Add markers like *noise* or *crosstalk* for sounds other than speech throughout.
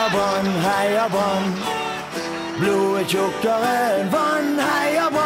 Heia Brann, heia Brann. Blodet tjukkere enn vann, heia Brann.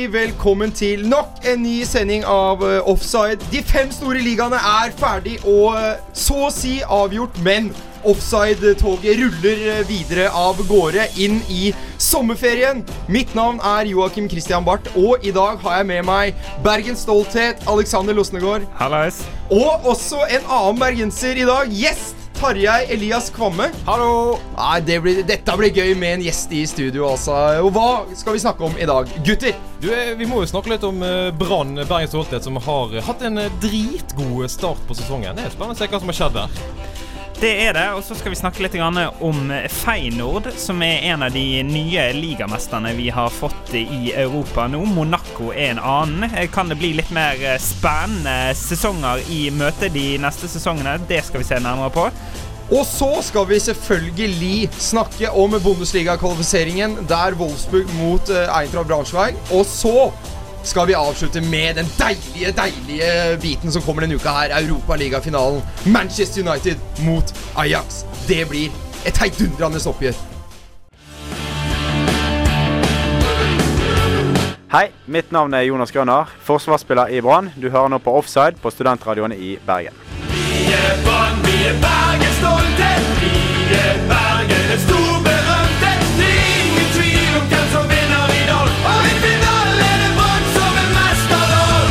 Hjertelig velkommen til nok en ny sending av eh, Offside. De fem store ligaene er ferdig og eh, så å si avgjort, men offside-toget ruller eh, videre av gårde inn i sommerferien. Mitt navn er Joakim Christian Barth, og i dag har jeg med meg Bergens stolthet, Alexander Losnegård. Hallais. Og også en annen bergenser i dag. Gjest Tarjei Elias Kvamme. Hallo. Nei, det blir, Dette blir gøy med en gjest i studio, altså. Og hva skal vi snakke om i dag? Gutter! Du, eh, Vi må jo snakke litt om eh, Brann, Bergens Stolthet, som har eh, hatt en dritgod start på sesongen. Det er spennende å se hva som har skjedd der. Det er det, og så skal vi snakke litt om Feyenoord, som er en av de nye ligamesterne vi har fått i Europa nå. Monaco er en annen. Kan det bli litt mer spennende sesonger i møte de neste sesongene? Det skal vi se nærmere på. Og så skal vi selvfølgelig snakke om Bundesliga-kvalifiseringen, der Wolfsburg mot uh, Eintracht Braunschweig. Og så skal vi avslutte med den deilige, deilige biten som kommer denne uka her. Europaligafinalen. Manchester United mot Ajax. Det blir et heidundrende oppgjør. Hei, mitt navn er Jonas Grønner, forsvarsspiller i Brann. Du hører nå på Offside på studentradioen i Bergen. Vi er vi er Bergen stolthet. Vi er Bergen, en stor berømthet. Det er ingen tvil om hvem som vinner i dag. Og i finalen er det Brann som er mesterlag.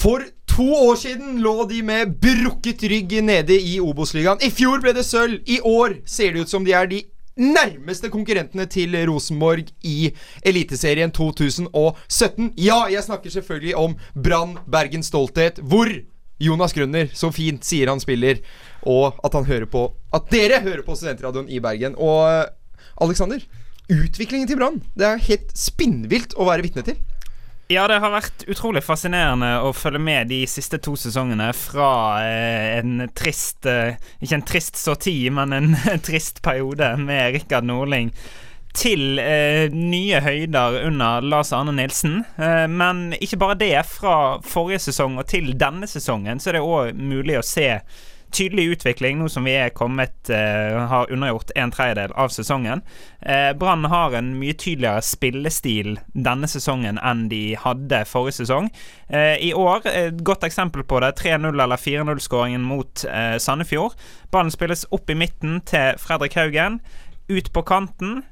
For to år siden lå de med brukket rygg nede i Obos-ligaen. I fjor ble det sølv. I år ser det ut som de er de nærmeste konkurrentene til Rosenborg i Eliteserien 2017. Ja, jeg snakker selvfølgelig om Brann Bergens Stolthet, hvor Jonas Grønner så fint sier han spiller, og at han hører på At dere hører på Studentradioen i Bergen. Og Aleksander, Alexander, utviklingen til Brann, det er helt spinnvilt å være vitne til. Ja, det har vært utrolig fascinerende å følge med de siste to sesongene fra eh, en trist eh, Ikke en trist sorti, men en *laughs* trist periode med Rikard Norling til eh, nye høyder under Lars Arne Nilsen. Eh, men ikke bare det. Fra forrige sesong og til denne sesongen så er det òg mulig å se tydelig utvikling nå som vi er kommet uh, har undergjort en tredjedel av sesongen. Uh, Brann har en mye tydeligere spillestil denne sesongen enn de hadde forrige sesong. Uh, I år, et godt eksempel på det, 3-0 eller 4-0-skåringen mot Sandefjord. Ballen spilles opp i midten til Fredrik Haugen. Ut på kanten.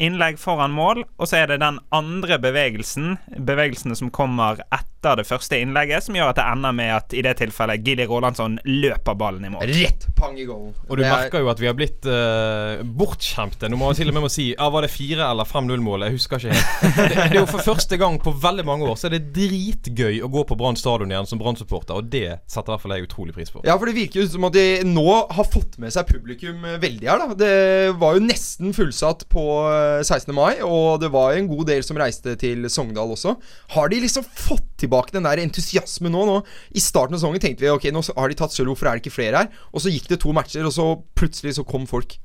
Innlegg foran mål, og så er det den andre bevegelsen, bevegelsene som kommer etter det første innlegget, som gjør at det ender med at i det tilfellet Gilly Rolandsson løper ballen i mål. Rett pang i goal. Og du Det er- merker jo at vi har blitt uh, bortskjemte. Nå må man til og med si ja, Var det fire eller fem 0-mål? Jeg husker ikke helt. *laughs* Det, det er jo For første gang på veldig mange år Så er det dritgøy å gå på Brann stadion igjen som Brann-supporter, og det setter i hvert fall jeg utrolig pris på. Ja, for det virker jo som at de nå har fått med seg publikum eh, veldig her, da. Det var jo nesten fullsatt på eh, 16. mai, og det var en god del som reiste til Sogndal også. Har de liksom fått tilbake den der entusiasmen nå? nå? I starten av sesongen tenkte vi ok, nå har de tatt sølv, hvorfor er det ikke flere her? Og så gikk det to matcher, og så plutselig så kom folk.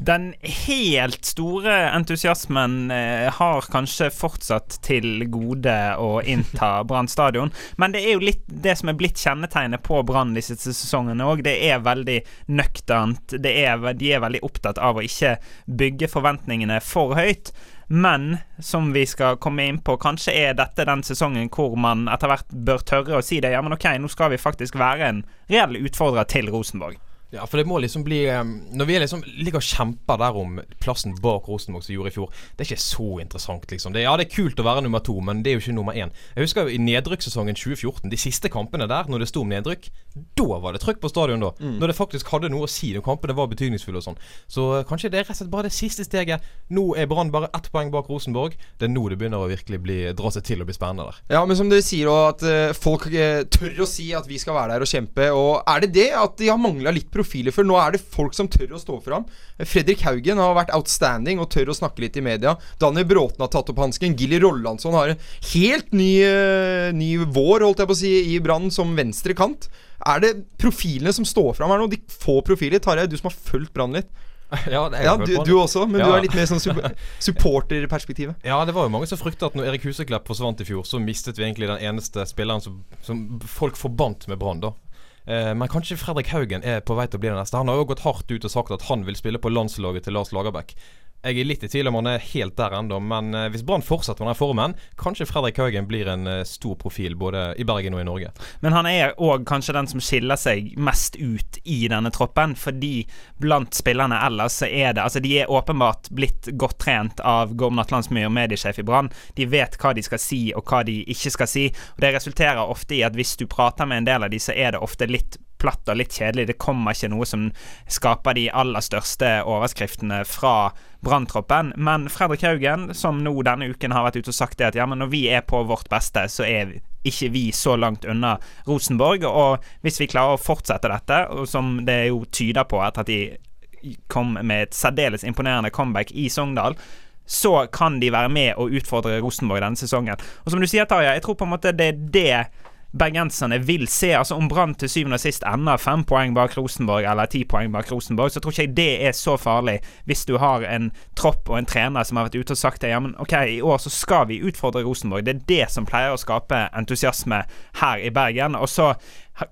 Den helt store entusiasmen eh, har kanskje fortsatt til gode å innta *laughs* Brann stadion. Men det er jo litt det som er blitt kjennetegnet på Brann de siste sesongene òg. Det er veldig nøkternt. Det er, de er veldig opptatt av å ikke bygge forventningene for høyt. Men som vi skal komme inn på, kanskje er dette den sesongen hvor man etter hvert bør tørre å si det. Ja, men ok, nå skal vi faktisk være en reell utfordrer til Rosenborg. Ja, for det må liksom bli um, Når vi liksom ligger og kjemper der om plassen bak Rosenborg som gjorde i fjor, det er ikke så interessant, liksom. Det, ja, det er kult å være nummer to, men det er jo ikke nummer én. Jeg husker jo i nedrykkssesongen 2014, de siste kampene der, når det sto om nedrykk, da var det trøkk på stadion, da. Når det faktisk hadde noe å si, når kampene var betydningsfulle og sånn. Så uh, kanskje det er rett og slett bare det siste steget. Nå er Brann bare ett poeng bak Rosenborg. Det er nå det begynner å virkelig bli, dra seg til og bli spennende der. Ja, men som dere sier, og at eh, folk eh, tør å si at vi skal være der og kjempe. Og er det det at de har mangla litt profiler før. Nå er det folk som tør å stå fram. Fredrik Haugen har vært outstanding og tør å snakke litt i media. Daniel Bråten har tatt opp hansken. Gilly Rollandsson har en helt ny, eh, ny vår, holdt jeg på å si, i Brann som venstre kant. Er det profilene som står fram her nå? De få profiler. Tarjei, du som har fulgt Brann litt. *laughs* Ja, det- Ja, du, du også, men Ja. du er litt mer sånn sup- *laughs* supporterperspektivet. Ja, det var jo mange som frykta at når Erik Huseklepp forsvant i fjor, så mistet vi egentlig den eneste spilleren som, som folk forbandt med Brann, da. Eh, men kanskje Fredrik Haugen er på vei til å bli den neste. Han har jo gått hardt ut og sagt at han vil spille på landslaget til Lars Lagerbäck. Jeg er litt i tvil om han er helt der ennå, men eh, hvis Brann fortsetter med den formen, kanskje Fredrik Haugen blir en eh, stor profil både i Bergen og i Norge. Men han er òg kanskje den som skiller seg mest ut i denne troppen, fordi blant spillerne ellers så er det Altså, de er åpenbart blitt godt trent av Gorm Natlandsmyr, mediesjef i Brann. De vet hva de skal si, og hva de ikke skal si. Og det resulterer ofte i at hvis du prater med en del av de, så er det ofte litt platt og litt kjedelig. Det kommer ikke noe som skaper de aller største overskriftene fra Branntroppen. Men Fredrik Haugen, som nå denne uken har vært ute og sagt det at ja, men når vi er på vårt beste, så er ikke vi så langt unna Rosenborg. Og hvis vi klarer å fortsette dette, som det jo tyder på etter at de kom med et særdeles imponerende comeback i Sogndal, så kan de være med og utfordre Rosenborg denne sesongen. Og som du sier, Tarjei, jeg tror på en måte det er det bergenserne vil se. Altså Om Brann til syvende og sist ender fem poeng bak Rosenborg eller ti poeng bak Rosenborg, så tror ikke jeg det er så farlig hvis du har en tropp og en trener som har vært ute og sagt det. Ja, men ok, i år så skal vi utfordre Rosenborg. Det er det som pleier å skape entusiasme her i Bergen. Og så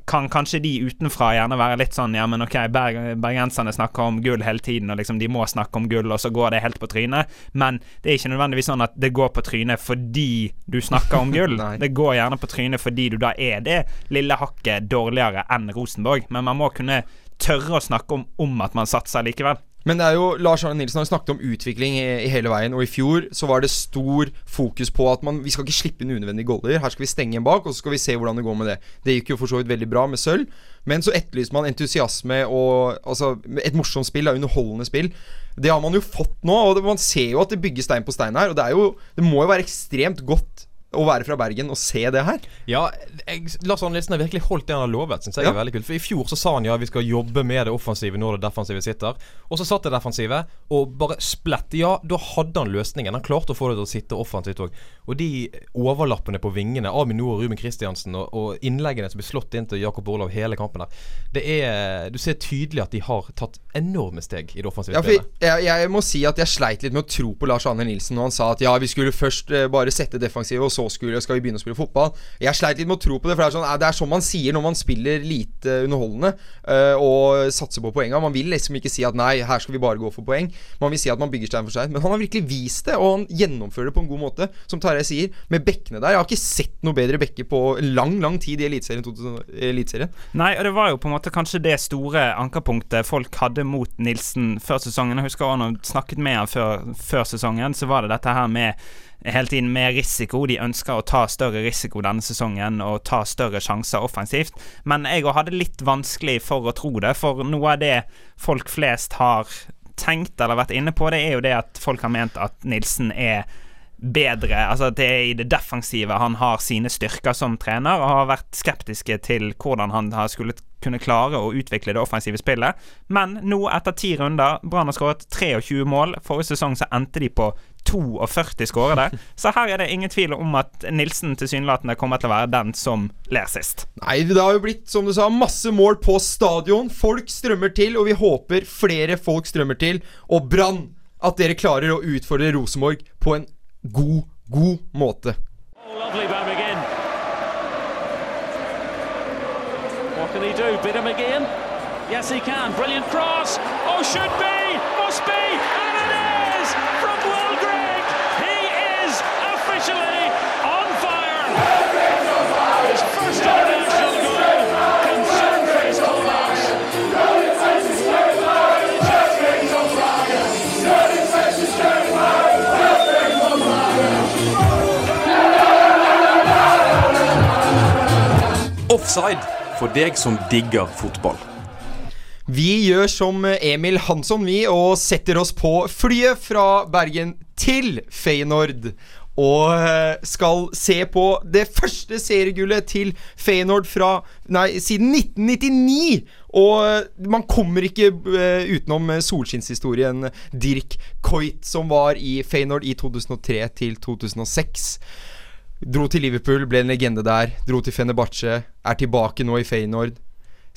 kan kanskje de utenfra gjerne være litt sånn Ja, men ok, berg bergenserne snakker om gull hele tiden, og liksom de må snakke om gull, og så går det helt på trynet. Men det er ikke nødvendigvis sånn at det går på trynet fordi du snakker om *laughs* gull. Det går gjerne på trynet fordi du da er det lille hakket dårligere enn Rosenborg. Men man må kunne tørre å snakke om, om at man satser likevel. Men det er jo, Lars Arne Nilsen har snakket om utvikling i, i hele veien. Og i fjor så var det stor fokus på at man, vi skal ikke slippe inn unødvendige goller. Her skal vi stenge en bak, og så skal vi se hvordan det går med det. Det gikk jo for så vidt veldig bra med sølv. Men så etterlyser man entusiasme og altså, et morsomt spill, da, underholdende spill. Det har man jo fått nå, og det, man ser jo at det bygger stein på stein her. Og det, jo, det må jo være ekstremt godt å være fra Bergen og se det her. Ja, jeg, Lars Arne Nilsen har virkelig holdt det han har lovet. Synes jeg Ja. er veldig kult For I fjor så sa han ja, vi skal jobbe med det offensive når det defensive sitter. Og så satt det defensive og bare splett. Ja, da hadde han løsningen. Han klarte å få det til å sitte offensivt òg. Og de overlappene på vingene, Aminor og Ruben Kristiansen, og, og innleggene som blir slått inn til Jakob Orlov hele kampen der, det er Du ser tydelig at de har tatt enorme steg i det offensive Ja, spillet. jeg, jeg må si at jeg sleit litt med å tro på Lars Arne Nilsen når han sa at ja, vi skulle først eh, bare sette defensive, og så skulle, skal vi begynne å spille fotball. Jeg sleit litt med å tro på det, for det er, sånn, eh, det er sånn man sier når man spiller lite underholdende eh, og satser på poenga. Man vil liksom ikke si at nei, her skal vi bare gå for poeng. Man vil si at man bygger stein for stein. Men han har virkelig vist det, og han gjennomfører det på en god måte. Som Tarjei sier, med bekkene der. Jeg har ikke sett noe bedre bekker på lang, lang tid i Eliteserien. 2000 Nei, og det var jo på en måte kanskje det store ankerpunktet folk hadde mot Nilsen før sesongen. Jeg husker jeg snakket med han før, før sesongen, så var det dette her med hele tiden med risiko. De ønsker å ta større risiko denne sesongen og ta større sjanser offensivt. Men jeg hadde litt vanskelig for å tro det, for noe av det folk flest har tenkt eller vært inne på, det er jo det at folk har ment at Nilsen er bedre Altså at det er i det defensive han har sine styrker som trener, og har vært skeptiske til hvordan han har skulle kunne klare å utvikle det offensive spillet. Men nå, etter ti runder, Brann har skåret 23 mål. Forrige sesong så endte de på 42 skårede. *laughs* Så her er det ingen tvil om at Nilsen tilsynelatende kommer til å være den som ler sist. Nei, det har jo blitt, som du sa, masse mål på stadion. Folk strømmer til, og vi håper flere folk strømmer til. Og Brann, at dere klarer å utfordre Rosenborg på en god, god måte. Oh, lovely by McGinn. What can he do? Bid him again? Yes, he can. Brilliant cross. Oh, should be, must be, and it is Offside for deg som digger fotball. Vi gjør som Emil Hansson, vi, og setter oss på flyet fra Bergen til Feyenoord. og eh, skal se på det første seriegullet til Feyenoord fra Nei, siden 1999. Og eh, man kommer ikke eh, utenom solskinnshistorien Dirk Coit, som var i Feyenoord i 2003 til 2006. Dro til Liverpool, ble en legende der. Dro til Fenerbahçe, er tilbake nå i Feyenoord.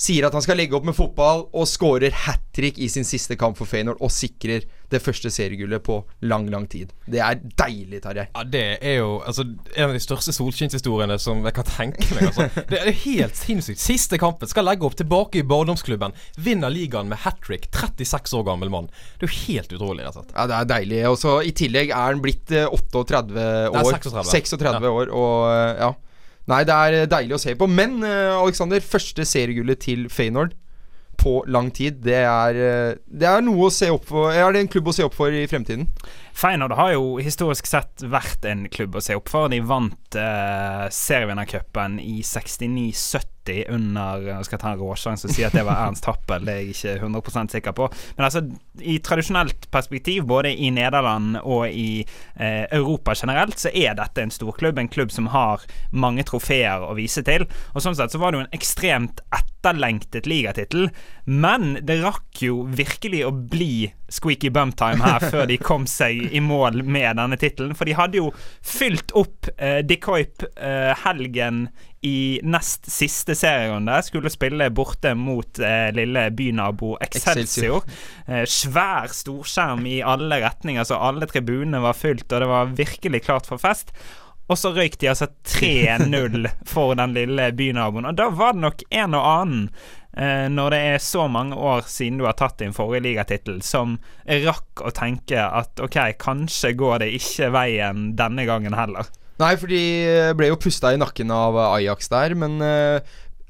Sier at han skal legge opp med fotball, og skårer hat trick i sin siste kamp for Feyenoord. Og sikrer det første seriegullet på lang, lang tid. Det er deilig, Tarjei. Ja, Det er jo altså, en av de største solskinnshistoriene som jeg kan tenke meg. Altså. *laughs* Det er helt sinnssykt. Siste kampen skal legge opp tilbake i barndomsklubben. Vinner ligaen med hat trick. 36 år gammel mann. Det er jo helt utrolig. rett og slett Ja, det er deilig. Og så I tillegg er han blitt eh, 38 år. Nei, 36. 36 år, og eh, ja. Nei, det er deilig å se på. Men eh, Alexander, første seriegullet til Feyenoord på lang tid, det er, eh, det er noe å se opp for Er det en klubb å se opp for i fremtiden? Feyenoord har jo historisk sett vært en klubb å se opp for. De vant eh, serievinnercupen i 69-70 under Jeg skal ta en råsjanse og si at det var Ernst Happel, det er jeg ikke 100% sikker på. Men altså, i tradisjonelt perspektiv, både i Nederland og i eh, Europa generelt, så er dette en storklubb. En klubb som har mange trofeer å vise til. Og sånn sett så var det jo en ekstremt etterlengtet ligatittel, men det rakk jo virkelig å bli squeaky bum time her før de kom seg i mål med denne tittelen. For de hadde jo fylt opp eh, De Coip eh, helgen i nest siste serierunde. Skulle spille borte mot eh, lille bynabo Excelsior. Eh, svær storskjerm i alle retninger, så alle tribunene var fylt, og det var virkelig klart for fest. Og så røyk de altså 3-0 *laughs* for den lille bynaboen. Og da var det nok en og annen når det er så mange år siden du har tatt din forrige ligatittel, som rakk å tenke at ok, kanskje går det ikke veien denne gangen heller. Nei, for de eh, ble jo pusta i nakken av Ajax der, men eh,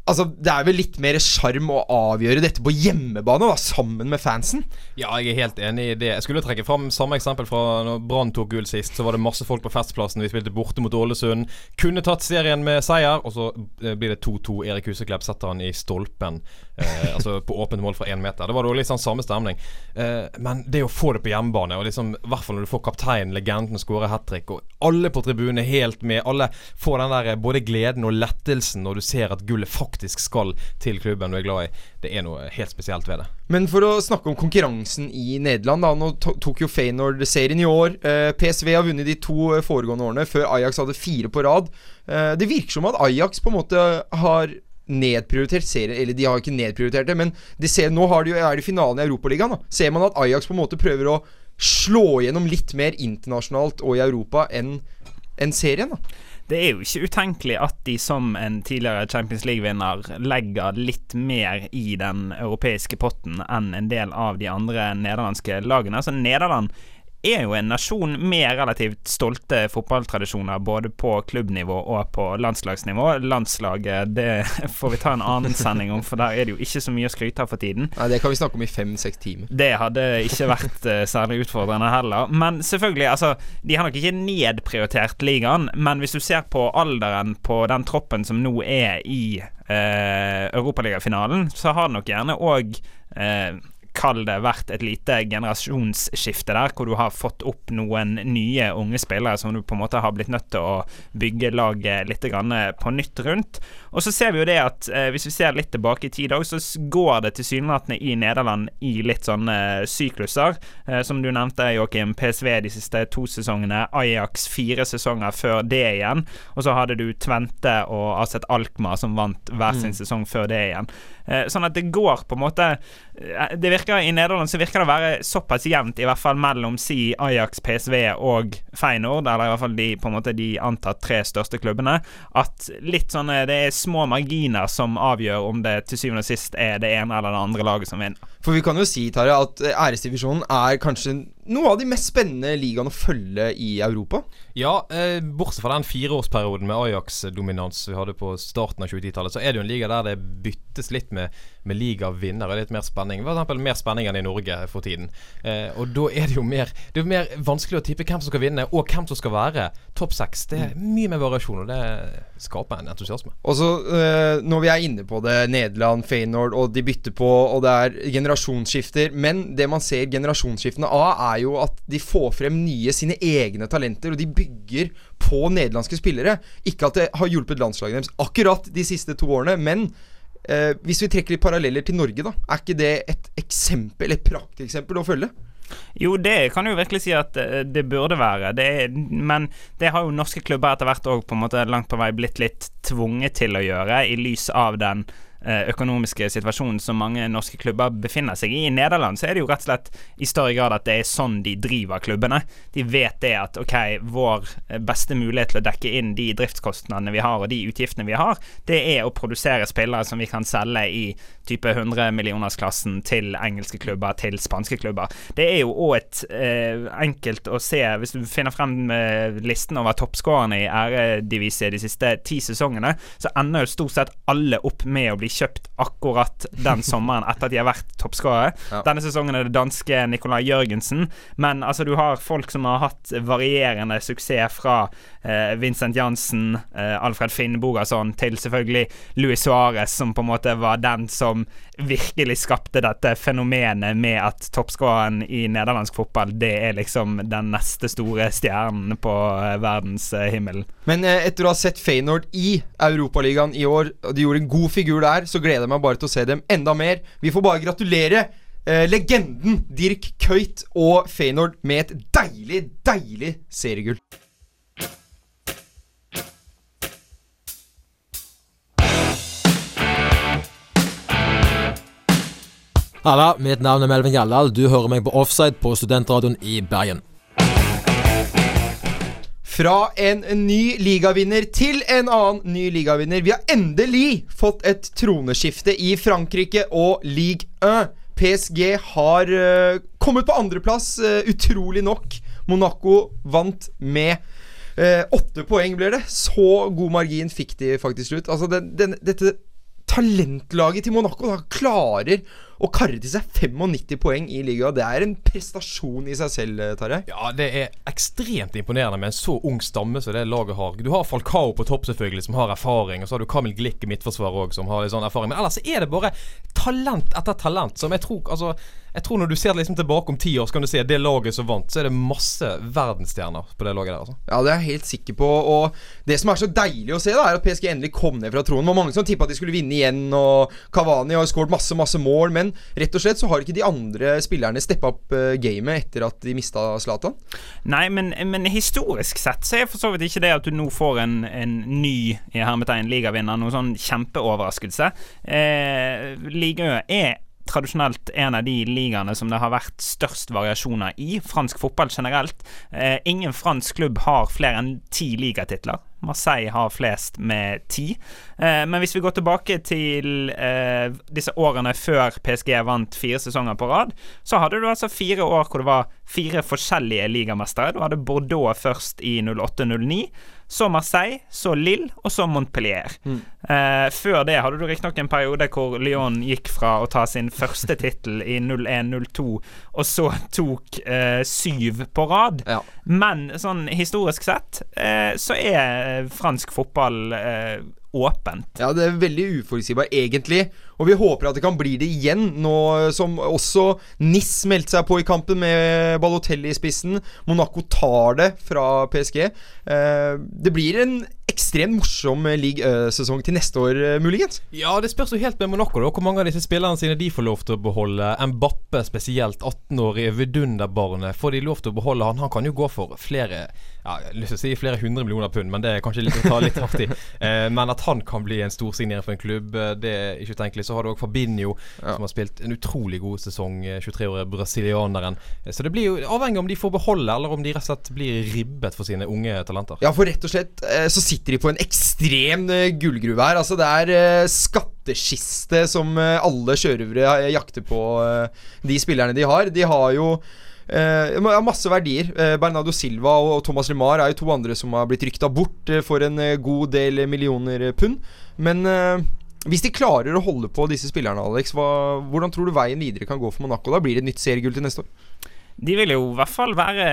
Altså, Det er vel litt mer sjarm å avgjøre dette på hjemmebane, da, sammen med fansen? Ja, jeg er helt enig i det. Jeg skulle trekke fram samme eksempel fra når Brann tok gull sist. Så var det masse folk på Festplassen. Vi spilte borte mot Ålesund. Kunne tatt serien med seier, og så eh, blir det 2-2. Erik Huseklepp setter han i stolpen. Eh, altså på åpent mål fra én meter. Det var da litt sånn samme stemning. Eh, men det å få det på hjemmebane, og liksom, i hvert fall når du får kapteinen, legenden, skåre hat trick, og alle på tribunen er helt med, alle får den der eh, både gleden og lettelsen når du ser at gullet faktisk skal til klubben du er glad i. Det er noe helt spesielt ved det. Men for å snakke om konkurransen i Nederland, da. Nå tok jo Feyenoord serien i år. Eh, PSV har vunnet de to eh, foregående årene, før Ajax hadde fire på rad. Eh, det virker som at Ajax på en måte har nedprioritert serien Eller de har ikke nedprioritert det, men de ser, nå de, er det finalen i Europaligaen. Ser man at Ajax på en måte prøver å slå gjennom litt mer internasjonalt og i Europa enn enn serien? da Det er jo ikke utenkelig at de som en tidligere Champions League-vinner legger litt mer i den europeiske potten enn en del av de andre nederlandske lagene. Altså Nederland er jo en nasjon med relativt stolte fotballtradisjoner både på klubbnivå og på landslagsnivå. Landslaget det *laughs* får vi ta en annen sending om, for der er det jo ikke så mye å skryte av for tiden. Nei, Det kan vi snakke om i fem-seks timer. Det hadde ikke vært uh, særlig utfordrende heller. Men selvfølgelig, altså De har nok ikke nedprioritert ligaen, men hvis du ser på alderen på den troppen som nå er i uh, Europaligafinalen, så har det nok gjerne òg eh, Kall det vært et lite generasjonsskifte der, hvor du har fått opp noen nye unge spillere som du på en måte har blitt nødt til å bygge laget litt grann på nytt rundt. Og så ser vi jo det at eh, hvis vi ser litt tilbake i tid òg, så går det tilsynelatende i Nederland i litt sånne sykluser. Eh, som du nevnte, Joakim, PSV de siste to sesongene, Ajax fire sesonger før det igjen. Og så hadde du Tvente og Aset Alkmaar som vant hver sin sesong før det igjen. Eh, sånn at det går på en måte eh, Det virker I Nederland så virker det å være såpass jevnt, i hvert fall mellom si Ajax, PSV og Feinord, eller i hvert fall de på en måte de antatt tre største klubbene, at litt sånne Det er små marginer som avgjør om det til syvende og sist er det ene eller det andre laget som vinner. For vi kan jo si, Tarja, at eh, æresdivisjonen er kanskje noe av de mest spennende ligaene å følge i Europa. Ja, eh, bortsett fra den fireårsperioden med Ajax-dominans vi hadde på starten av 2010-tallet, så er det jo en liga der det byttes litt med, med ligavinnere. Litt mer spenning. Eksempel mer spenning enn i Norge for tiden. Eh, og da er det jo mer Det er jo mer vanskelig å tippe hvem som skal vinne, og hvem som skal være topp seks. Det er mye mer variasjon, og det skaper en entusiasme. Og så, eh, når vi er inne på det, Nederland, Feyenoord, og de bytter på, og det er generasjonsskifter Men det man ser generasjonsskiftene av, er jo at de får frem nye sine egne talenter, og de bygger på nederlandske spillere. Ikke at det har hjulpet landslaget deres akkurat de siste to årene, men eh, hvis vi trekker litt paralleller til Norge, da, er ikke det et eksempel, et prakteksempel å følge? Jo, det kan jo virkelig si at eh, det burde være. Det er, men det har jo norske klubber etter hvert òg langt på vei blitt litt tvunget til å gjøre, i lys av den økonomiske situasjonen som mange norske klubber befinner seg i. I Nederland så er det jo rett og slett i større grad at det er sånn de driver klubbene. De vet det at ok, vår eh, beste mulighet til å dekke inn de driftskostnadene vi har og de utgiftene vi har, det er å produsere spillere som vi kan selge i type 100-millionersklassen til engelske klubber, til spanske klubber. Det er jo òg eh, enkelt å se Hvis du finner frem eh, listen over toppskårerne i æredivisie de siste ti sesongene, så ender jo stort sett alle opp med å bli kjøpt akkurat den *laughs* sommeren etter at de har vært toppskårere. Ja. Denne sesongen er det danske Nicolai Jørgensen, men altså du har folk som har hatt varierende suksess fra eh, Vincent Jansen, eh, Alfred Finnbogason til selvfølgelig Luis Suárez, som på en måte var den som virkelig skapte dette fenomenet med at toppskåreren i nederlandsk fotball, det er liksom den neste store stjernen på eh, verdenshimmelen. Men eh, etter å ha sett Feyenoord i Europaligaen i år, og de gjorde en god figur der, så gleder jeg meg bare til å se dem enda mer. Vi får bare gratulere eh, legenden Dirk Køyt og Feyenoord med et deilig, deilig seriegull. Halla, mitt navn er Melvin Gjallal. Du hører meg på Offside på Studentradioen i Bergen. Fra en ny ligavinner til en annen ny ligavinner. Vi har endelig fått et troneskifte i Frankrike og Ligue 1. PSG har uh, kommet på andreplass, uh, utrolig nok. Monaco vant med åtte uh, poeng, blir det. Så god margin fikk de faktisk slutt. Altså, den, den, dette talentlaget til Monaco da, klarer å karre til seg 95 poeng i ligaen. Det er en prestasjon i seg selv, eh, Tarjei. Ja, det er ekstremt imponerende med en så ung stamme som det laget har. Du har Falcao på topp, selvfølgelig, som har erfaring. Og så har du Kamil Glick i midtforsvaret òg, som har litt sånn erfaring. Men ellers er det bare talent etter talent, som jeg tror Altså, jeg tror når du ser liksom tilbake om ti år, så kan du si at det laget som vant, så er det masse verdensstjerner på det laget der, altså. Ja, det er jeg helt sikker på. Og det som er så deilig å se, da er at PSG endelig kom ned fra tronen. Det var mange som tippa at de skulle vinne igjen, og Kavani har skåret masse, masse mål. Men rett og slett så har ikke de andre spillerne steppa opp eh, gamet etter at de mista Zlatan. Nei, men, men historisk sett så er for så vidt ikke det at du nå får en, en ny i hermetegn ligavinner, noen sånn kjempeoverraskelse. Eh, Liga er tradisjonelt en av de ligaene som det har vært størst variasjoner i. Fransk fotball generelt. Eh, ingen fransk klubb har flere enn ti ligatitler. Marseille har flest med ti. Eh, men hvis vi går tilbake til eh, disse årene før PSG vant fire sesonger på rad, så hadde du altså fire år hvor det var fire forskjellige ligamestere. Du hadde Bordeaux først i 08-09. Så Marseille, så Lille og så Montpellier. Eh, før det hadde du riktignok en periode hvor Lyon gikk fra å ta sin første tittel i 01-02, og så tok eh, syv på rad. Ja. Men sånn historisk sett eh, så er fransk fotball eh, åpent. Ja, det er veldig uforutsigbart, egentlig. Og vi håper at det kan bli det igjen, nå som også NIS meldte seg på i kampen med Balotelli i spissen. Monaco tar det fra PSG. Eh, det blir en ekstremt morsom League Ø-sesong til neste år, eh, muligens. Ja, det spørs jo helt med Monaco da hvor mange av disse spillerne sine de får lov til å beholde. Mbappe spesielt, 18-årige vidunderbarnet. Får de lov til å beholde han? Han kan jo gå for flere ja, jeg har lyst til å si flere hundre millioner pund, men det er kanskje litt å ta litt hardt i. *laughs* Eh, men at han kan bli en storsignering for en klubb, det er ikke utenkelig. Så har du òg Fabinho, Ja. som har spilt en utrolig god sesong. eh, 23-årige brasilianeren. Eh, Så det blir jo avhengig om de får beholde, eller om de rett og slett blir ribbet for sine unge talenter. Ja, for rett og slett eh, så sitter de på en ekstrem gullgruve her. Altså, det er skatteskiste som alle sjørøvere jakter på, de spillerne de har. De har jo eh, masse verdier. Eh, Bernardo Silva og, Thomas Lemar er jo to andre som har blitt rykta bort eh, for en god del millioner pund. Men Hvis de klarer å holde på disse spillerne, Alex, hva, hvordan tror du veien videre kan gå for Monaco? Da blir det et nytt seriegull til neste år. De vil jo i hvert fall være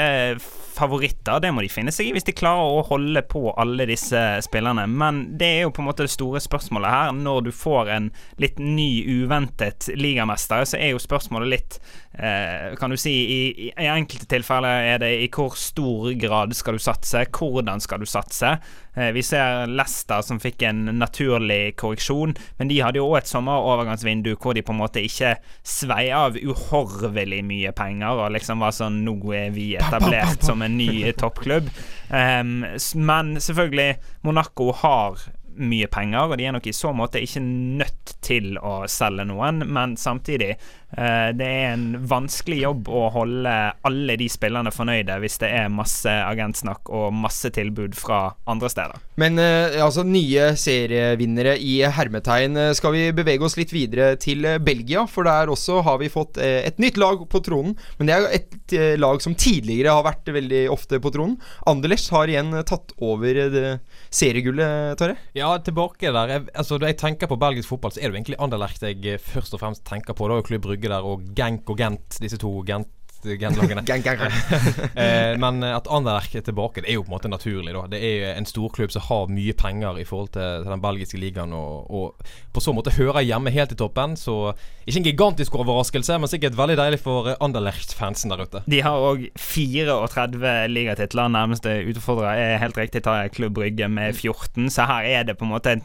favoritter, det må de finne seg i hvis de klarer å holde på alle disse spillerne. Men det er jo på en måte det store spørsmålet her. Når du får en litt ny, uventet ligamester, så er jo spørsmålet litt Kan du si i, i, enkelte tilfeller er det i hvor stor grad skal du satse? Hvordan skal du satse? Eh, vi ser Leicester som fikk en naturlig korreksjon, men de hadde jo òg et sommerovergangsvindu hvor de på en måte ikke svei av uhorvelig mye penger og liksom var sånn Nå er vi etablert som en ny toppklubb. Um, men selvfølgelig, Monaco har mye penger, og de er nok i så måte ikke nødt til å selge noen, men samtidig eh, det er en vanskelig jobb å holde alle de spillerne fornøyde hvis det er masse agentsnakk og masse tilbud fra andre steder. Men eh, altså nye serievinnere i hermetegn. eh, Skal vi bevege oss litt videre til Belgia? For der også har vi fått et nytt lag på tronen. Men det er et lag som tidligere har vært veldig ofte på tronen. Anderlecht har igjen tatt over det seriegullet, Tarjei. Ja, tilbake der. Jeg, altså, Når jeg tenker på belgisk fotball, så er det jo egentlig Anderlecht jeg eh, først og fremst tenker på. Det er jo Klubb Brygge der, og Genk og Gent, disse to Gent Gent-lagene. *laughs* Gang, gang, gang. *laughs* eh, men at Anderlecht er tilbake, det er jo på en måte naturlig. da Det er en storklubb som har mye penger i forhold til, til den belgiske ligaen, og, og på så måte hører hjemme helt i toppen. Så ikke en gigantisk overraskelse, men sikkert veldig deilig for Anderlecht-fansen der ute. De har òg 34 ligatitler. Nærmeste utfordrer er helt riktig tar jeg Klubb Brygge med 14, så her er det på en måte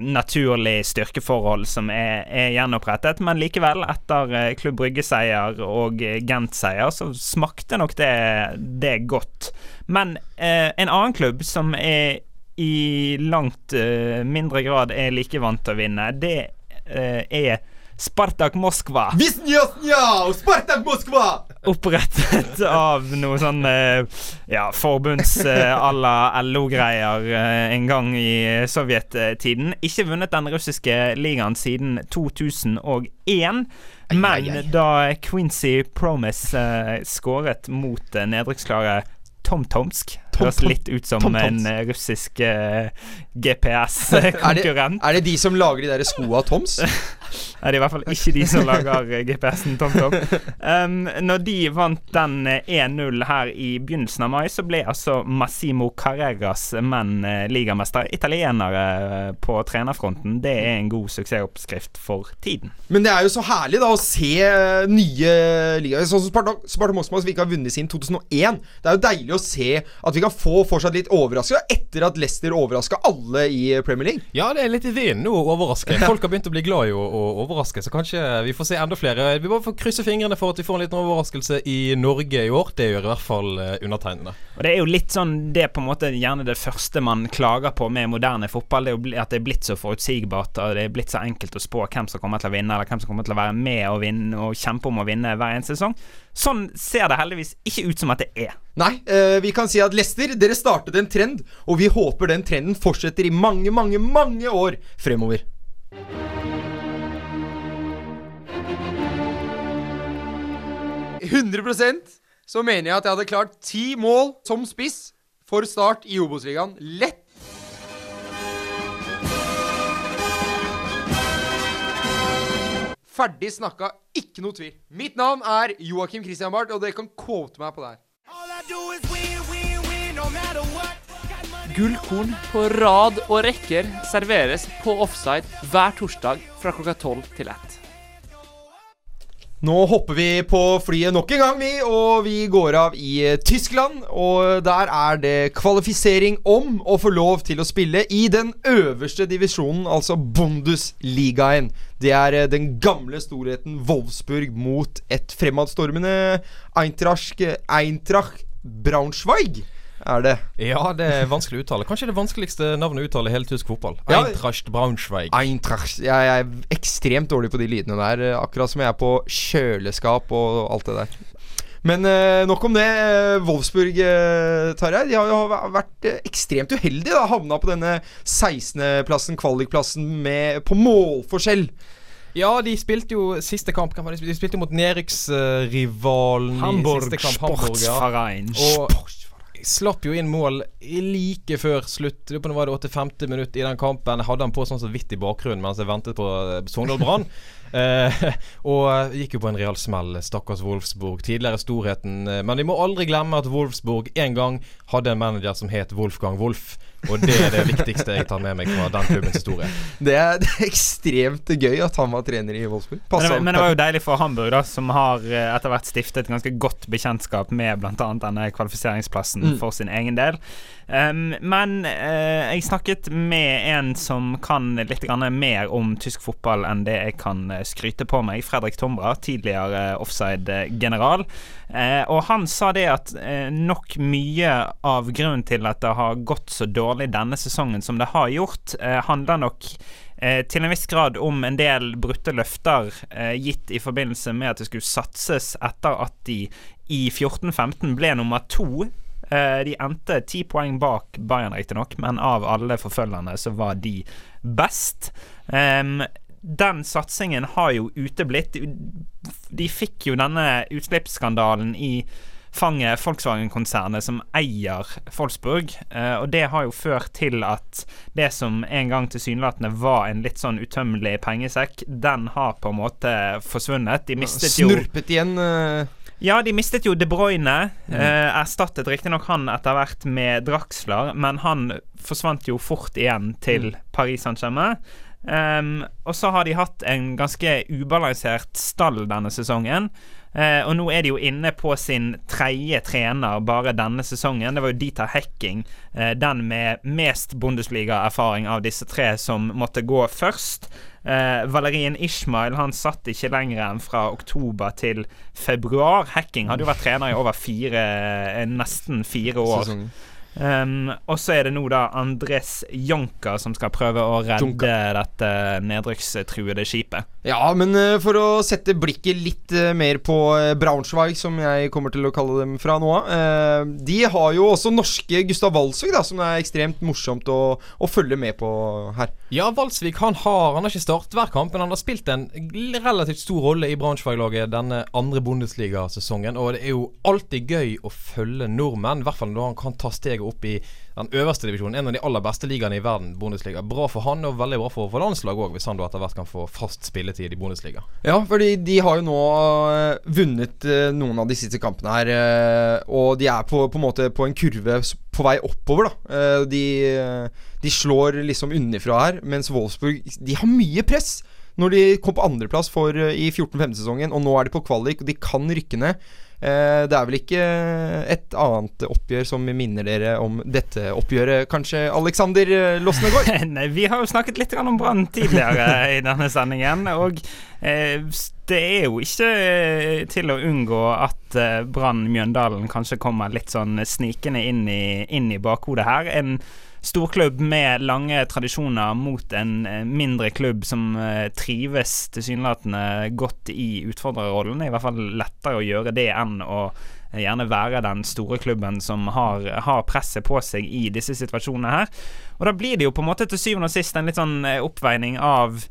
naturlig styrkeforhold som er, er gjenopprettet. Men likevel, etter eh, Klubb Brygge-seier og eh, Gent-seier, så smakte nok det, det godt. Men eh, en annen klubb som er i langt eh, mindre grad er like vant til å vinne, det eh, er Spartak Moskva. Spartak Moskva! Opprettet av noe sånn eh, ja, forbunds eh, à la LO-greier eh, en gang i sovjettiden. Ikke vunnet den russiske ligaen siden 2001. Men da Quincy Promise skåret mot nedrykksklare Tom Tomsk Tom Høres litt ut som Tom en eh, russisk *laughs* Er GPS-konkurrent. er det de som lager de der skoa Toms? *laughs* Nei, det er i hvert fall ikke de som lager eh, GPS-en TomTom. Um, når de vant den eh, 1-0 her i begynnelsen av mai, så ble altså Massimo Carreras menn ligamester. Italienere på trenerfronten. Det er en god suksessoppskrift for tiden. Men det er jo så herlig da å se nye ligaer. Sånn som Sparta Moskva som ikke har vunnet siden 2001. Det er jo deilig å se at vi kan få fortsatt litt overraska etter at Leicester overraska alle i Premier League. Ja, det er litt i vinden nå å overraske. *laughs* Folk har begynt å bli glad i å, å overraske, så kanskje vi får se enda flere. Vi bare får krysse fingrene for at vi får en liten overraskelse i Norge i år. Det gjør i hvert fall eh, undertegnede. Og Det er jo litt sånn Det på en måte gjerne det første man klager på med moderne fotball. Det er jo at det er blitt så forutsigbart og det er blitt så enkelt å spå hvem som kommer til å vinne, eller hvem som kommer til å være med og vinne og kjempe om å vinne hver eneste sesong. Sånn ser det heldigvis ikke ut som at det er. Nei, eh, vi kan si at Leicester, dere startet en trend, og vi håper den trenden fortsetter i mange, mange, mange år fremover. så mener jeg at jeg hadde klart ti mål som spiss for Start i Obos-ligaen. Lett. Ferdig snakka, ikke noe tvil. Mitt navn er Joakim Christian Barth, og dere kan quote meg på det her. Gullkorn på rad og rekker serveres på offside hver torsdag fra klokka tolv til ett. Nå hopper vi på flyet nok en gang, vi, og vi går av i eh, Tyskland. Og der er det kvalifisering om å få lov til å spille i den øverste divisjonen, altså Bundesligaen. Det er eh, den gamle storheten Wolfsburg mot et fremadstormende Eintracht, Eintracht Braunschweig. Er det. Ja, det er vanskelig å uttale. Kanskje det vanskeligste navnet å uttale i hele tysk fotball. Ja. Eintracht Braunschweig. Eintracht Jeg er ekstremt dårlig på de lydene der. eh, Akkurat som jeg er på kjøleskap og alt det der. Men eh, nok om det. Eh, Wolfsburg, eh, Tarjei, de har jo vært eh, ekstremt uheldige. da Havna på denne 16.-plassen, kvalikplassen, med på målforskjell. Ja, de spilte jo siste kamp de spilte? jo mot nedrykksrivalen i Hamburg siste kamp. Hamburg, ja. Og slapp jo inn mål like før slutt. Det var det 85. minutt i den kampen. Jeg hadde han på sånn så vidt i bakgrunnen mens jeg ventet på eh, Sogndal Brann. *laughs* Eh, og gikk jo på en real smell, stakkars Wolfsburg. Tidligere storheten. eh, Men vi må aldri glemme at Wolfsburg en gang hadde en manager som het Wolfgang Wolf. Og det er det viktigste jeg tar med meg fra den klubbens historie. Det er, det er ekstremt gøy at han var trener i Wolfsburg. Men det, men det var jo deilig for Hamburg, da som har eh, etter hvert stiftet ganske godt bekjentskap med bl.a. denne kvalifiseringsplassen Mm. for sin egen del. Um, men uh, jeg snakket med en som kan litt grann mer om tysk fotball enn det jeg kan eh, skryte på meg. Fredrik Tombra, tidligere offside-general. Eh, og han sa det at eh, nok mye av grunnen til at det har gått så dårlig denne sesongen som det har gjort, eh, handler nok eh, til en viss grad om en del brutte løfter eh, gitt i forbindelse med at det skulle satses etter at de i 14-15 ble nummer to. Eh, de endte ti poeng bak Bayern, riktignok, men av alle forfølgerne så var de best. Em, den satsingen har jo uteblitt. De, fikk jo denne utslippsskandalen i fanget Volkswagen-konsernet som eier Wolfsburg. Eh, og det har jo ført til at det som en gang tilsynelatende var en litt sånn utømmelig pengesekk, den har på en måte forsvunnet. De mistet jo Snurpet igjen. eh, ja, de mistet jo De Bruyne. Eh, erstattet riktignok han etter hvert med Draxler, men han forsvant jo fort igjen til Paris Saint-Germain. Ehm, og så har de hatt en ganske ubalansert stall denne sesongen. Uh, og nå er de jo inne på sin tredje trener bare denne sesongen. Det var jo Dieter Hecking, uh, den med mest Bundesliga-erfaring av disse tre, som måtte gå først. Uh, Valerien Ishmael han satt ikke lenger enn fra oktober til februar. Hacking hadde jo vært trener i over fire, eh, nesten fire år. Sesongen. Um, og så er det nå da Andres Janka som skal prøve å redde Jonker. dette nedrykkstruede skipet. Ja, men uh, for å sette blikket litt uh, mer på eh, Braunschweig, som jeg kommer til å kalle dem fra nå av. eh, de har jo også norske Gustav Walsvik, da, som er ekstremt morsomt å, å følge med på her. Ja, Valsvik han har Han har ikke startet hver kamp, men han har spilt en relativt stor rolle i Braunschweig-laget denne andre Bundesliga-sesongen. Og det er jo alltid gøy å følge nordmenn, i hvert fall når han kan ta opp i den øverste divisjonen. En av de aller beste ligaene i verden, Bundesliga. Bra for han, og veldig bra for, for landslaget òg, hvis han da etter hvert kan få fast spilletid i Bundesliga. Ja, fordi de har jo nå eh, vunnet eh, noen av de siste kampene her. eh, og de er på, på en måte på en kurve på vei oppover, da. De, de slår liksom unnifra her, mens Wolfsburg De har mye press. Når de kom på andreplass i 14-15-sesongen, og nå er de på kvalik, og de kan rykke ned. Eh, det er vel ikke et annet oppgjør som minner dere om dette oppgjøret, kanskje, Alexander eh, Losnegård? *laughs* Nei, vi har jo snakket litt om Brann tidligere *laughs* i denne sendingen. Og eh, det er jo ikke eh, til å unngå at eh, Brann Mjøndalen kanskje kommer litt sånn snikende inn i, inn i bakhodet her. En storklubb med lange tradisjoner mot en eh, mindre klubb som eh, trives tilsynelatende godt i utfordrerrollen. Det er i hvert fall lettere å gjøre det enn å eh, gjerne være den store klubben som har, har presset på seg i disse situasjonene her. Og da blir det jo på en måte til syvende og sist en litt sånn oppveining av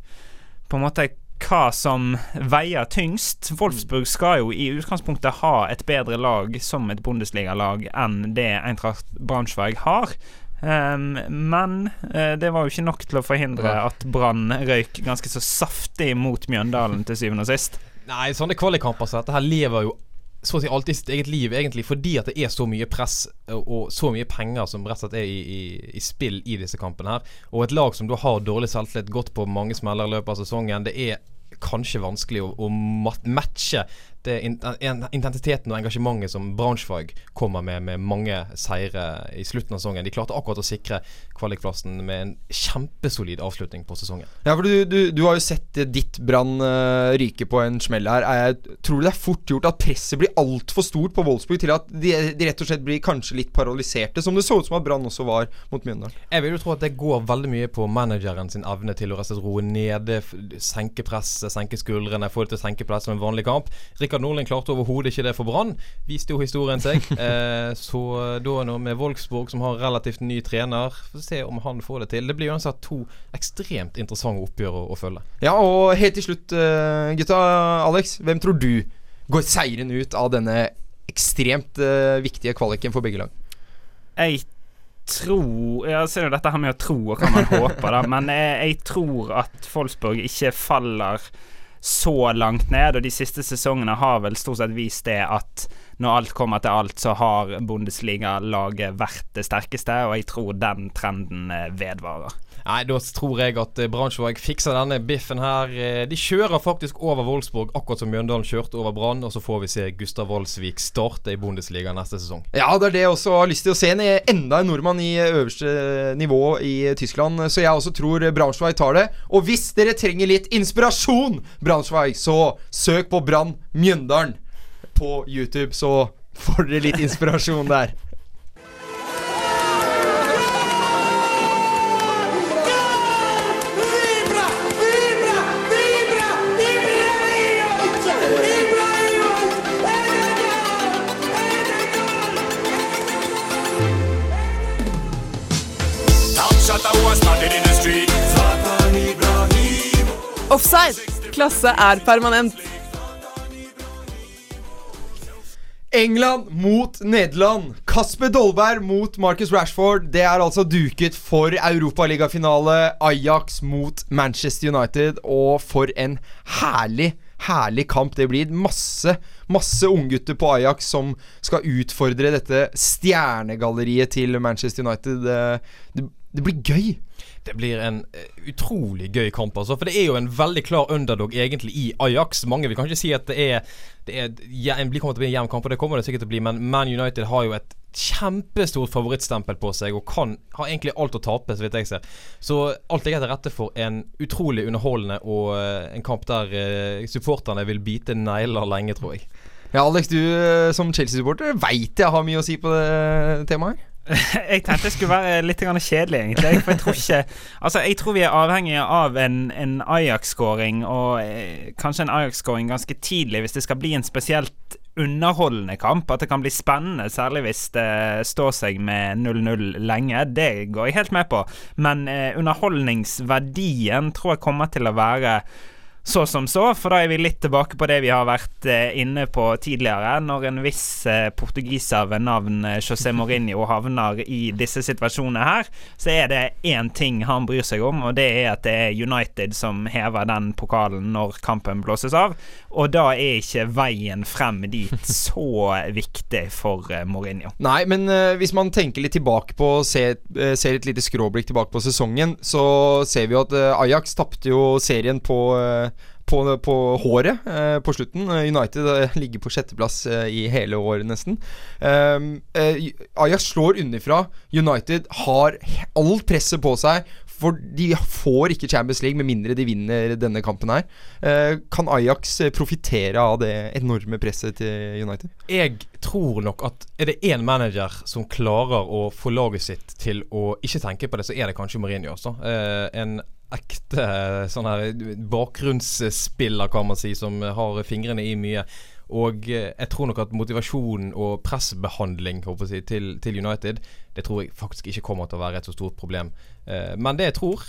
på en måte hva som veier tyngst. Wolfsburg skal jo i utgangspunktet ha et bedre lag som et Bundesliga-lag enn det Eintracht Braunschweig har. Ehm, men uh, det var jo ikke nok til å forhindre at Brann røyk ganske så saftig mot Mjøndalen til syvende og sist. Nei, sånne kvalikkamper som dette her lever jo så å si alltid sitt eget liv, egentlig, fordi at det er så mye press og, og så mye penger som rett og slett er i, i, i spill i disse kampene her. Og et lag som da har dårlig selvtillit, gått på mange smeller i løpet av sesongen, det er kanskje vanskelig å, å matche det in, intensiteten og engasjementet som Braunschweig kommer med, med mange seire i slutten av sesongen. De klarte akkurat å sikre kvalikplassen med en kjempesolid avslutning på sesongen. Ja, for du, du, du har jo sett eh, ditt Brann eh, ryke på en smell her. Er jeg, tror du det er fort gjort at presset blir altfor stort på Wolfsburg til at de, de rett og slett blir kanskje litt paralyserte, som det så ut som at Brann også var mot Mjøndalen? Jeg vil jo tro at det går veldig mye på manageren sin evne til å roe nede, senke presset, senke skuldrene, få det til å senke det som en vanlig kamp. Rikard Norling klarte overhodet ikke det for Brann, viste jo historien seg. *laughs* Eh, så da nå med Wolfsburg, som har relativt ny trener, får se om han får det til. Det blir uansett to ekstremt interessante oppgjør å, å følge. Ja, og helt til slutt, uh, gutta. Alex, hvem tror du går seirende ut av denne ekstremt uh, viktige kvaliken for begge lag? jeg tror Jeg ser jo dette her med å tro og hva man håper, da, *laughs* men jeg, jeg tror at Wolfsburg ikke faller så langt ned, og de siste sesongene har vel stort sett vist det at når alt kommer til alt, så har Bundesliga-laget vært det sterkeste, og jeg tror den trenden eh, vedvarer. Nei, da tror jeg at Brannsvåg fikser denne biffen her. Eh, De kjører faktisk over Wolfsburg, akkurat som Mjøndalen kjørte over Brann. Og så får vi se Gustav Woldsvik starte i Bundesliga neste sesong. Ja, det er det jeg også har lyst til å se. En, enda en nordmann i øverste nivå i Tyskland. Så jeg også tror Brannsvåg tar det. Og hvis dere trenger litt inspirasjon, Brannsvåg, så søk på Brann Mjøndalen på YouTube, så får dere litt inspirasjon der. Offside. Klasse er permanent. England mot Nederland. Kasper Dolberg mot Marcus Rashford. Det er altså duket for europaligafinale. Ajax mot Manchester United. Og for en herlig, herlig kamp det blir. Masse, masse unggutter på Ajax som skal utfordre dette stjernegalleriet til Manchester United. Det, det, blir gøy. Det blir en eh, utrolig gøy kamp, altså. For det er jo en veldig klar underdog egentlig i Ajax. Mange vil kanskje si at det er, det er kommer til å bli en jevn kamp, og det kommer det sikkert til å bli, men Man United har jo et kjempestort favorittstempel på seg og kan har egentlig alt å tape, så vidt jeg ser. Så alt ligger til rette for en utrolig underholdende og eh, en kamp der uh, supporterne vil bite negler lenge, tror jeg. Ja, Alex, du eh, som Chelsea-supporter veit jeg har mye å si på det temaet *laughs* jeg tenkte jeg skulle være litt kjedelig, egentlig. For jeg tror ikke Altså, jeg tror vi er avhengige av en, en Ajax-skåring, og eh, kanskje en Ajax-skåring ganske tidlig, hvis det skal bli en spesielt underholdende kamp. At det kan bli spennende, særlig hvis det står seg med 0-0 lenge. Det går jeg helt med på. Men eh, underholdningsverdien tror jeg kommer til å være så som så, for da er vi litt tilbake på det vi har vært eh, inne på tidligere. Når en viss eh, portugiser ved navn eh, José Mourinho havner i disse situasjonene her, så er det én ting han bryr seg om, og det er at det er United som hever den pokalen når kampen blåses av. Og da er ikke veien frem dit *laughs* så viktig for Mourinho. Nei, men hvis man tenker litt tilbake på Ser, ser et lite skråblikk tilbake på sesongen, så ser vi jo at Ajax tapte jo serien på på, på håret eh, på slutten. Eh, United eh, ligger på sjetteplass i hele året, nesten. Ajax slår underfra. United har alt presset på seg. For de får ikke Champions League med mindre de vinner denne kampen her. Eh, kan Ajax eh, profitere av det enorme presset til United? Jeg tror nok at er det én manager som klarer å få laget sitt til å ikke tenke på det, så er det kanskje Mourinho. Altså. Eh, en ekte sånn her bakgrunnsspiller, kan man si, som har fingrene i mye. Og eh, jeg tror nok at motivasjon og pressbehandling si, til, til United Det tror jeg faktisk ikke kommer til å være et så stort problem. Eh, men det jeg tror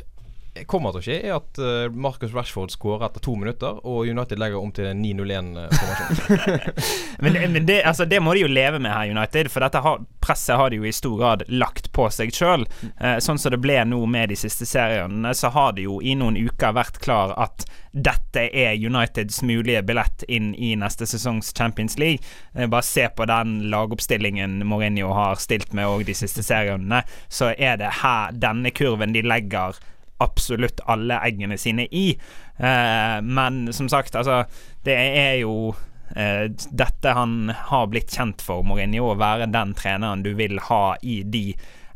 kommer til å skje, er at eh, Marcus Rashford skårer etter to minutter, og United legger om til en 9-0-1-formasjon. *laughs* Men, men det, altså, det må de jo leve med her, United. For dette har, presset har de jo i stor grad lagt på seg sjøl. Eh, sånn som det ble nå med de siste seriene, så har det jo i noen uker vært klar at dette er Uniteds mulige billett inn i neste sesongs Champions League. Eh, bare se på den lagoppstillingen Mourinho har stilt med òg de siste seriene, så er det her denne kurven de legger absolutt alle eggene sine i. Eh, men som sagt, altså Det er jo eh, dette han har blitt kjent for, Mourinho, å være den treneren du vil ha i de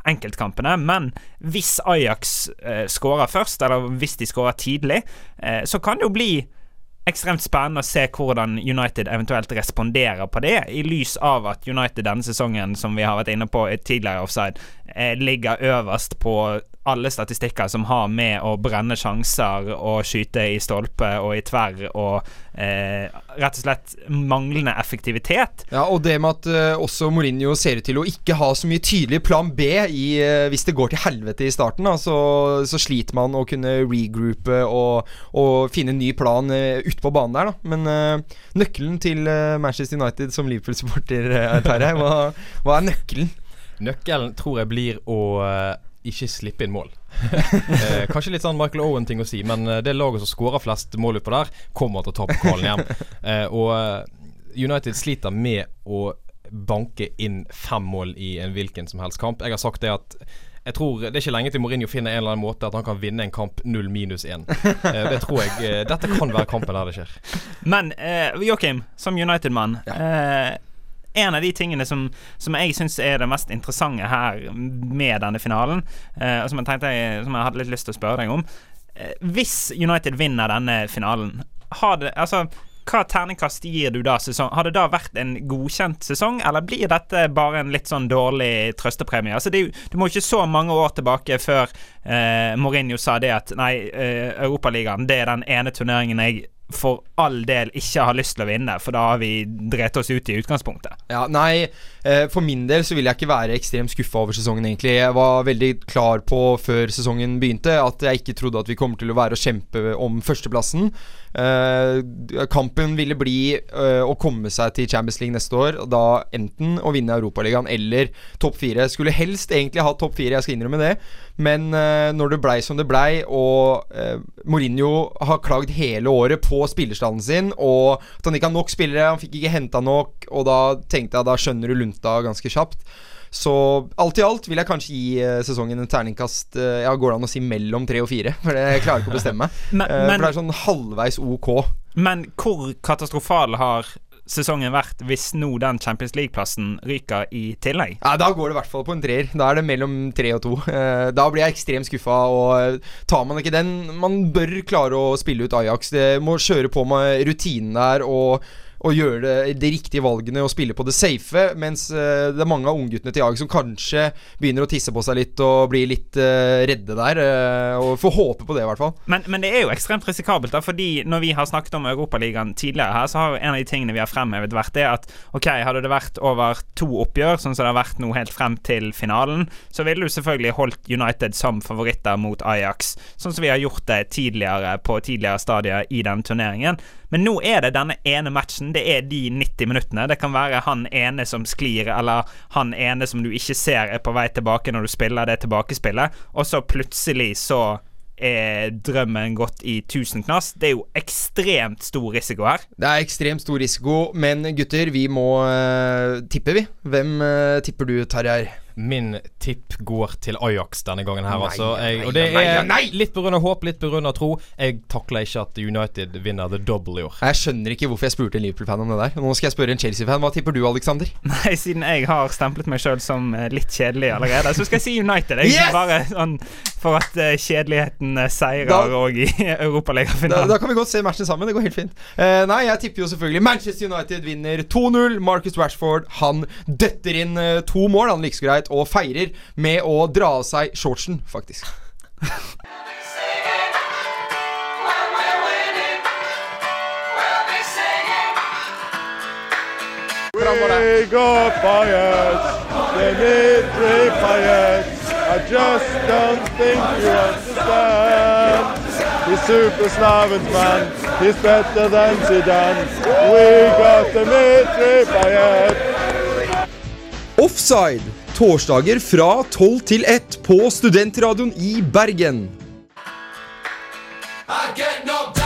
enkeltkampene. Men hvis Ajax eh, skårer først, eller hvis de skårer tidlig, eh, så kan det jo bli ekstremt spennende å se hvordan United eventuelt responderer på det, i lys av at United denne sesongen, som vi har vært inne på tidligere offside, ligger øverst på alle statistikker som har med å brenne sjanser og skyte i stolpe og i tverr og eh, rett og slett manglende effektivitet. Ja, og det med at eh, også Mourinho ser ut til å ikke ha så mye tydelig plan B i, eh, hvis det går til helvete i starten. Da, så, så sliter man å kunne regroupe og, og finne en ny plan eh, ute på banen der. Da. Men eh, nøkkelen til eh, Manchester United som Liverpool-supporter, uh, hva, hva er nøkkelen? Nøkkelen tror jeg blir å eh, ikke slippe inn mål. *laughs* eh, kanskje litt sånn Michael Owen-ting å si, men eh, det laget som skårer flest mål utpå der, kommer til å ta pokalen hjem. *laughs* Eh, og eh, United sliter med å banke inn fem mål i en hvilken som helst kamp. Jeg har sagt det at jeg tror Det er ikke lenge til Mourinho finner en eller annen måte at han kan vinne en kamp 0 minus 1. *laughs* Eh, det tror jeg Dette kan være kampen der det skjer. Men eh, Joakim, som United-mann eh, En av de tingene som, som jeg syns er det mest interessante her med denne finalen, eh, og som jeg tenkte jeg, som jeg hadde litt lyst til å spørre deg om eh, Hvis United vinner denne finalen, har det Altså hva terningkast gir du da sesong? Har det da vært en godkjent sesong, eller blir dette bare en litt sånn dårlig trøstepremie? Altså, det, du må ikke så mange år tilbake før eh, Mourinho sa det at nei, eh, Europaligaen det er den ene turneringen jeg for all del ikke har lyst til å vinne, for da har vi drept oss ut i utgangspunktet. Ja, nei, eh, for min del så vil jeg ikke være ekstremt skuffa over sesongen, egentlig. Jeg var veldig klar på før sesongen begynte at jeg ikke trodde at vi kommer til å være å kjempe om førsteplassen. Eh, kampen ville bli uh, å komme seg til Champions League neste år, da enten å vinne Europaligaen eller topp fire. Skulle helst egentlig hatt topp fire, jeg skal innrømme det, men uh, når det blei som det blei, og Mourinho har klagd hele året på spillerstanden sin, og at han ikke har nok spillere, han fikk ikke henta nok, og da tenkte jeg da skjønner du lunta ganske kjapt. Så alt i alt vil jeg kanskje gi eh, sesongen en terningkast eh, Ja, går det an å si mellom tre og fire? For det jeg klarer ikke å *laughs* bestemme meg. Men- Eh, for det er sånn halvveis ok. Men hvor katastrofal har sesongen vært hvis nå den Champions League-plassen ryker i tillegg? Ja, Da går det i hvert fall på en treer. Da er det mellom tre og to. Da blir jeg ekstremt skuffa, og tar man ikke den Man bør klare å spille ut Ajax. Det må kjøre på med rutinen der og, og gjøre det, de riktige valgene og spille på det safe. Mens uh, det er mange av ungguttene til Jag som kanskje begynner å tisse på seg litt og blir litt uh, redde der. Uh, og får håpe på det, i hvert fall. Men, men det er jo ekstremt risikabelt, da, fordi når vi har snakket om Europaligaen tidligere her, så har en av de tingene vi har fremhevet, vært det at ok, hadde det vært over to oppgjør, sånn som det har vært nå helt frem til finalen, så ville du selvfølgelig holdt United som favoritter mot Ajax, sånn som vi har gjort det tidligere på tidligere stadier i den turneringen. Men nå er det denne ene matchen. Det er de 90 minuttene. Det kan være han ene som sklir, eller han ene som du ikke ser er på vei tilbake når du spiller det tilbakespillet, og så plutselig så er drømmen gått i tusen knass. Det er jo ekstremt stor risiko her. Det er ekstremt stor risiko, men gutter, vi må uh, tippe, vi. Hvem uh, tipper du, Tarjei? Min tipp går til Ajax denne gangen her, Nei, altså. Jeg, og det nei, er nei. litt pga. håp, litt pga. tro. Jeg takler ikke at United vinner the double i år. Jeg skjønner ikke hvorfor jeg spurte en Liverpool-fan om det der. Nå skal jeg spørre en Chelsea-fan. Hva tipper du, Alexander? *laughs* Nei, siden jeg har stemplet meg sjøl som eh, litt kjedelig allerede, så skal jeg si United. Jeg, Yes! Bare sånn for at uh, kjedeligheten eh, seirer Da- òg i *laughs* Da, Europaligafinalen. da kan vi godt se matchen sammen. Det går helt fint. Uh, nei, jeg tipper jo selvfølgelig Manchester United vinner 2-0. Marcus Rashford han døtter inn uh, to mål, han like så greit, og feirer med å dra av seg shortsen, faktisk. We got Pirates, need three Pirates. I just don't think you understand. He's super Slavens man, he's better than Zidane. We got the Nitri Offside. Torsdager fra 12 til 1 på Studentradioen i Bergen. I get knocked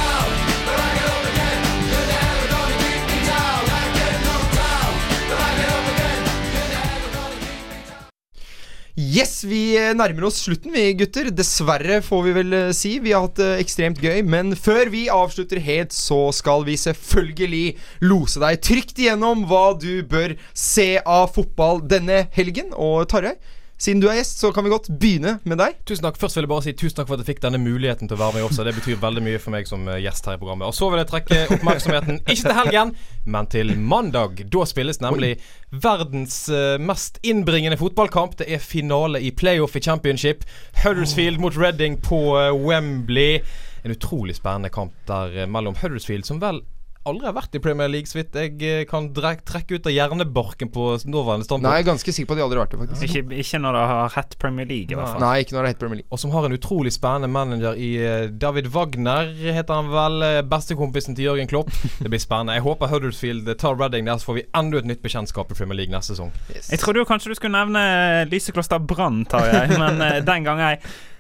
Yes, vi eh, nærmer oss slutten, vi gutter. Dessverre, får vi vel eh, si. Vi har hatt det ekstremt gøy. Men før vi avslutter helt, så skal vi selvfølgelig lose deg trygt igjennom hva du bør se av fotball denne helgen. Og Tarjei, siden du er gjest, så kan vi godt begynne med deg. Tusen takk. Først vil jeg bare si tusen takk for at jeg fikk denne muligheten til å være med også. Det betyr veldig mye for meg som eh, gjest her i programmet. Og så vil jeg trekke oppmerksomheten ikke til helgen, men til mandag. Da spilles nemlig verdens eh, mest innbringende fotballkamp. Det er finale i playoff i championship. Huddersfield mot Reading på eh, Wembley. En utrolig spennende kamp der mellom Huddersfield, som vel aldri har vært i Premier League, så vidt jeg eh, kan trekke ut av hjernebarken på nåværende standpunkt. Nei, jeg er ganske sikker på at de aldri har vært det, faktisk. Ikke, ikke når det har hett Premier League, i hvert fall. Nei, ikke når det har hett Premier League. Og som har en utrolig spennende manager i eh, David Wagner, heter han vel. eh, Bestekompisen til Jørgen Klopp. *laughs* Det blir spennende. Jeg håper Huddersfield tar Reading der, så får vi enda et nytt bekjentskap i Premier League neste sesong. Jeg trodde jo kanskje du skulle nevne Lysekloster Brann, Tarjei, men den gang ei.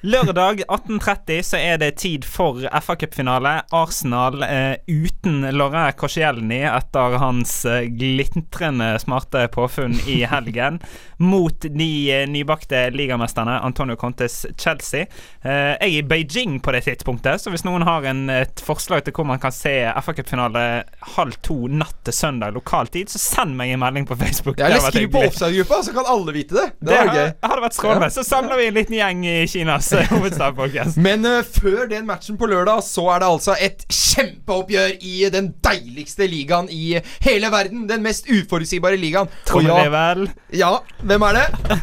Lørdag 18.30 så er det tid for FA-cupfinale. Arsenal eh, uten Laurent Korsielny etter hans eh, glitrende smarte påfunn i *laughs* helgen, mot de eh, nybakte ligamesterne Antonio Contes Chelsea. Eh, jeg er i Beijing på det tidspunktet, så hvis noen har en, et forslag til hvor man kan se FA-cupfinale halv to natt til søndag lokal tid, så send meg en melding på Facebook. Ja, eller skriv på offside-gruppa, så kan alle vite det. Det, Det hadde, hadde vært strålende. Så samler vi en liten gjeng i Kinas eh, Men uh, før den matchen på lørdag, så er det altså et kjempeoppgjør i den deiligste ligaen i hele verden. Den mest uforutsigbare ligaen. Tror ja, vel. ja, hvem er det?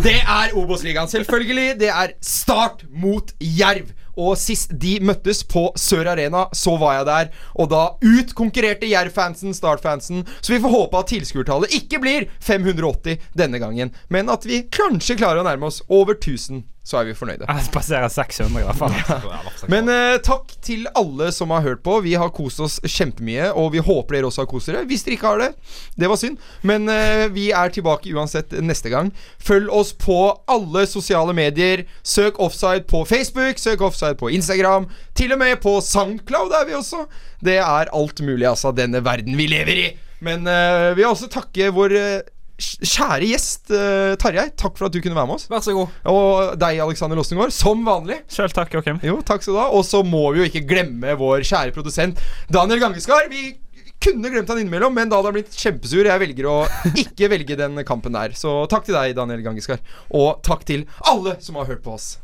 Det er Obos-ligaen, selvfølgelig. Det er Start mot Jerv. Og sist de møttes på Sør Arena, så var jeg der. Og da utkonkurrerte Jerv-fansen Start-fansen. Så vi får håpe at tilskuertallet ikke blir 580 denne gangen, men at vi kanskje klarer å nærme oss over 1000. Så er vi fornøyde. Jeg passerer 600, i hvert fall. Men eh, takk til alle som har hørt på. Vi har kost oss kjempemye, og vi håper dere også har kost dere. Hvis dere ikke har det, det var synd. Men eh, vi er tilbake uansett neste gang. Følg oss på alle sosiale medier. Søk Offside på Facebook, søk Offside på Instagram. Til og med på Soundcloud er vi også. Det er alt mulig, altså, denne verden vi lever i. Men eh, vi vil også takke vår eh, kjære gjest uh, Tarjei. Takk for at du kunne være med oss. Vær så god. Og deg, Alexander Lossengård, som vanlig. Selv takk, Joakim. Jo, takk skal du ha. Og så må vi jo ikke glemme vår kjære produsent Daniel Gangeskar. Vi kunne glemt han innimellom, men da hadde han blitt kjempesur. Jeg velger å ikke velge den kampen der. Så takk til deg, Daniel Gangeskar. Og takk til alle som har hørt på oss.